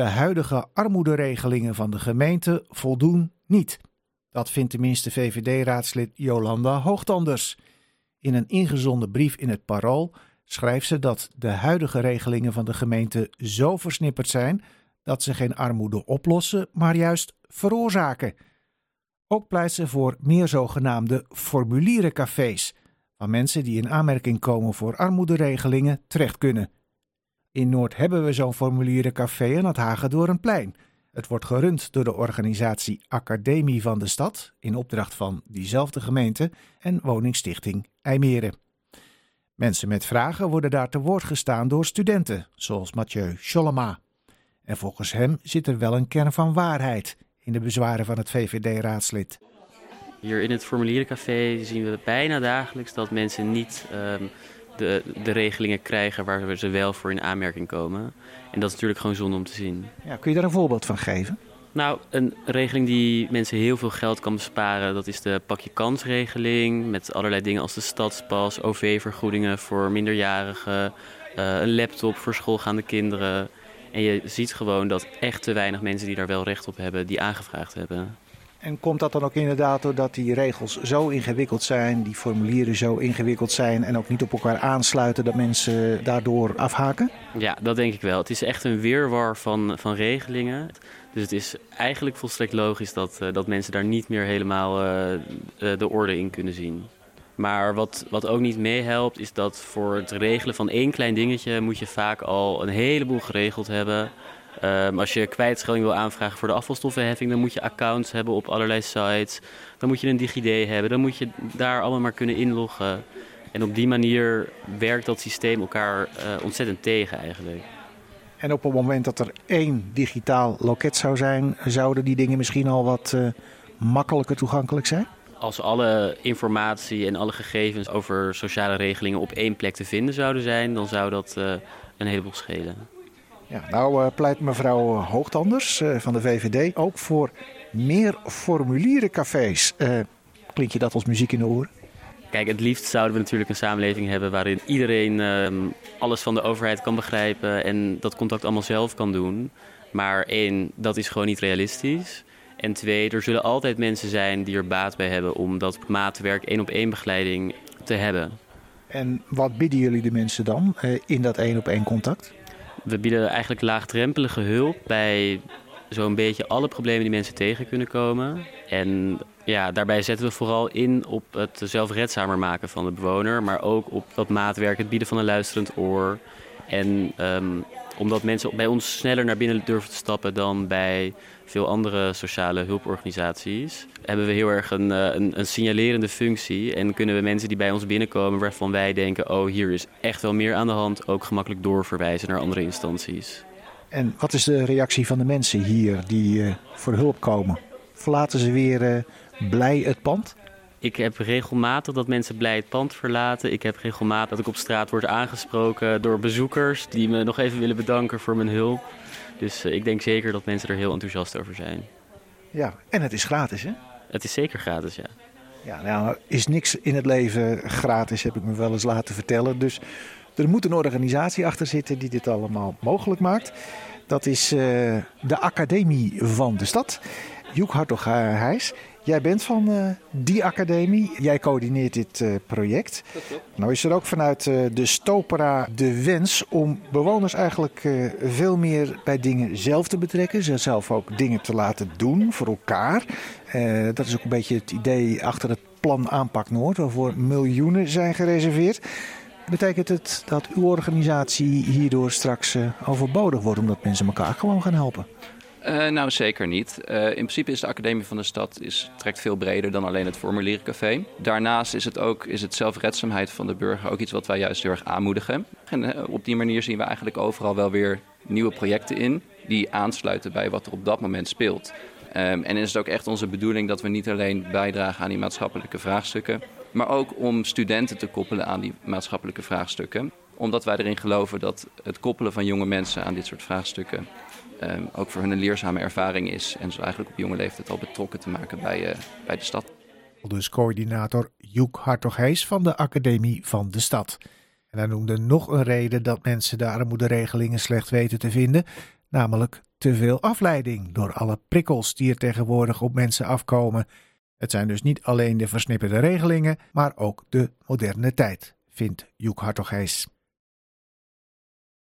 De huidige armoederegelingen van de gemeente voldoen niet. Dat vindt tenminste VVD-raadslid Jolanda Hoogtanders. In een ingezonden brief in het Parool schrijft ze dat de huidige regelingen van de gemeente zo versnipperd zijn dat ze geen armoede oplossen, maar juist veroorzaken. Ook pleit ze voor meer zogenaamde formulierencafés, waar mensen die in aanmerking komen voor armoederegelingen terecht kunnen. In Noord hebben we zo'n formulierencafé aan het Hagendoornplein. Het wordt gerund door de organisatie Academie van de Stad in opdracht van diezelfde gemeente en woningstichting IJmeren. Mensen met vragen worden daar te woord gestaan door studenten, zoals Mathieu Schollema. En volgens hem zit er wel een kern van waarheid in de bezwaren van het VVD-raadslid. Hier in het formulierencafé zien we bijna dagelijks dat mensen niet um, de, de regelingen krijgen waar ze wel voor in aanmerking komen. En dat is natuurlijk gewoon zonde om te zien. Ja, kun je daar een voorbeeld van geven? Nou, een regeling die mensen heel veel geld kan besparen, dat is de pakje kansregeling. Met allerlei dingen als de stadspas, OV-vergoedingen voor minderjarigen, uh, een laptop voor schoolgaande kinderen. En je ziet gewoon dat echt te weinig mensen die daar wel recht op hebben, die aangevraagd hebben. En komt dat dan ook inderdaad doordat die regels zo ingewikkeld zijn, die formulieren zo ingewikkeld zijn en ook niet op elkaar aansluiten, dat mensen daardoor afhaken? Ja, dat denk ik wel. Het is echt een weerwar van, van regelingen. Dus het is eigenlijk volstrekt logisch dat, uh, dat mensen daar niet meer helemaal uh, uh, de orde in kunnen zien. Maar wat, wat ook niet meehelpt, is dat voor het regelen van één klein dingetje moet je vaak al een heleboel geregeld hebben. Um, als je kwijtschelding wil aanvragen voor de afvalstoffenheffing, dan moet je accounts hebben op allerlei sites. Dan moet je een DigiD hebben, dan moet je daar allemaal maar kunnen inloggen. En op die manier werkt dat systeem elkaar uh, ontzettend tegen eigenlijk. En op het moment dat er één digitaal loket zou zijn, zouden die dingen misschien al wat uh, makkelijker toegankelijk zijn? Als alle informatie en alle gegevens over sociale regelingen op één plek te vinden zouden zijn, dan zou dat uh, een heleboel schelen. Ja, nou uh, pleit mevrouw Hoogtanders uh, van de VVD ook voor meer formulierencafés. Klinkt je dat als muziek in de oren? Kijk, het liefst zouden we natuurlijk een samenleving hebben waarin iedereen uh, alles van de overheid kan begrijpen en dat contact allemaal zelf kan doen. Maar één, dat is gewoon niet realistisch. En twee, er zullen altijd mensen zijn die er baat bij hebben om dat maatwerk één op één begeleiding te hebben. En wat bieden jullie de mensen dan in dat één op één contact? We bieden eigenlijk laagdrempelige hulp bij zo'n beetje alle problemen die mensen tegen kunnen komen. En ja, daarbij zetten we vooral in op het zelfredzamer maken van de bewoner, maar ook op dat maatwerk, het bieden van een luisterend oor. En um, omdat mensen bij ons sneller naar binnen durven te stappen dan bij veel andere sociale hulporganisaties, hebben we heel erg een, een, een, signalerende functie. En kunnen we mensen die bij ons binnenkomen, waarvan wij denken: oh, hier is echt wel meer aan de hand, ook gemakkelijk doorverwijzen naar andere instanties. En wat is de reactie van de mensen hier die uh, voor hulp komen? Verlaten ze weer uh, blij het pand? Ik heb regelmatig dat mensen blij het pand verlaten. Ik heb regelmatig dat ik op straat word aangesproken door bezoekers die me nog even willen bedanken voor mijn hulp. Dus uh, ik denk zeker dat mensen er heel enthousiast over zijn. Ja, en het is gratis, hè? Het is zeker gratis, ja. Ja, nou is niks in het leven gratis, heb ik me wel eens laten vertellen. Dus er moet een organisatie achter zitten die dit allemaal mogelijk maakt. Dat is uh, de Academie van de Stad. Joek Hartog-Heijs, jij bent van uh, die academie. Jij coördineert dit uh, project. Nou is er ook vanuit uh, de Stopera de wens om bewoners eigenlijk veel meer bij dingen zelf te betrekken. Ze zelf ook dingen te laten doen voor elkaar. dat is ook een beetje het idee achter het plan Aanpak Noord, waarvoor miljoenen zijn gereserveerd. Betekent het dat uw organisatie hierdoor straks overbodig wordt omdat mensen elkaar gewoon gaan helpen? Uh, nou, zeker niet. Uh, in principe is de Academie van de Stad is, trekt veel breder dan alleen het formulierencafé. Daarnaast is het ook is het zelfredzaamheid van de burger ook iets wat wij juist heel erg aanmoedigen. En uh, op die manier zien we eigenlijk overal wel weer nieuwe projecten in die aansluiten bij wat er op dat moment speelt. Um, en is het ook echt onze bedoeling dat we niet alleen bijdragen aan die maatschappelijke vraagstukken, maar ook om studenten te koppelen aan die maatschappelijke vraagstukken. Omdat wij erin geloven dat het koppelen van jonge mensen aan dit soort vraagstukken um, ook voor hun een leerzame ervaring is. En zo eigenlijk op jonge leeftijd al betrokken te maken bij, uh, bij de stad. Dus coördinator Joek Hartog-Hees van de Academie van de Stad. En hij noemde nog een reden dat mensen de armoederegelingen slecht weten te vinden, namelijk te veel afleiding door alle prikkels die er tegenwoordig op mensen afkomen. Het zijn dus niet alleen de versnipperde regelingen, maar ook de moderne tijd, vindt Joek Hartoghees.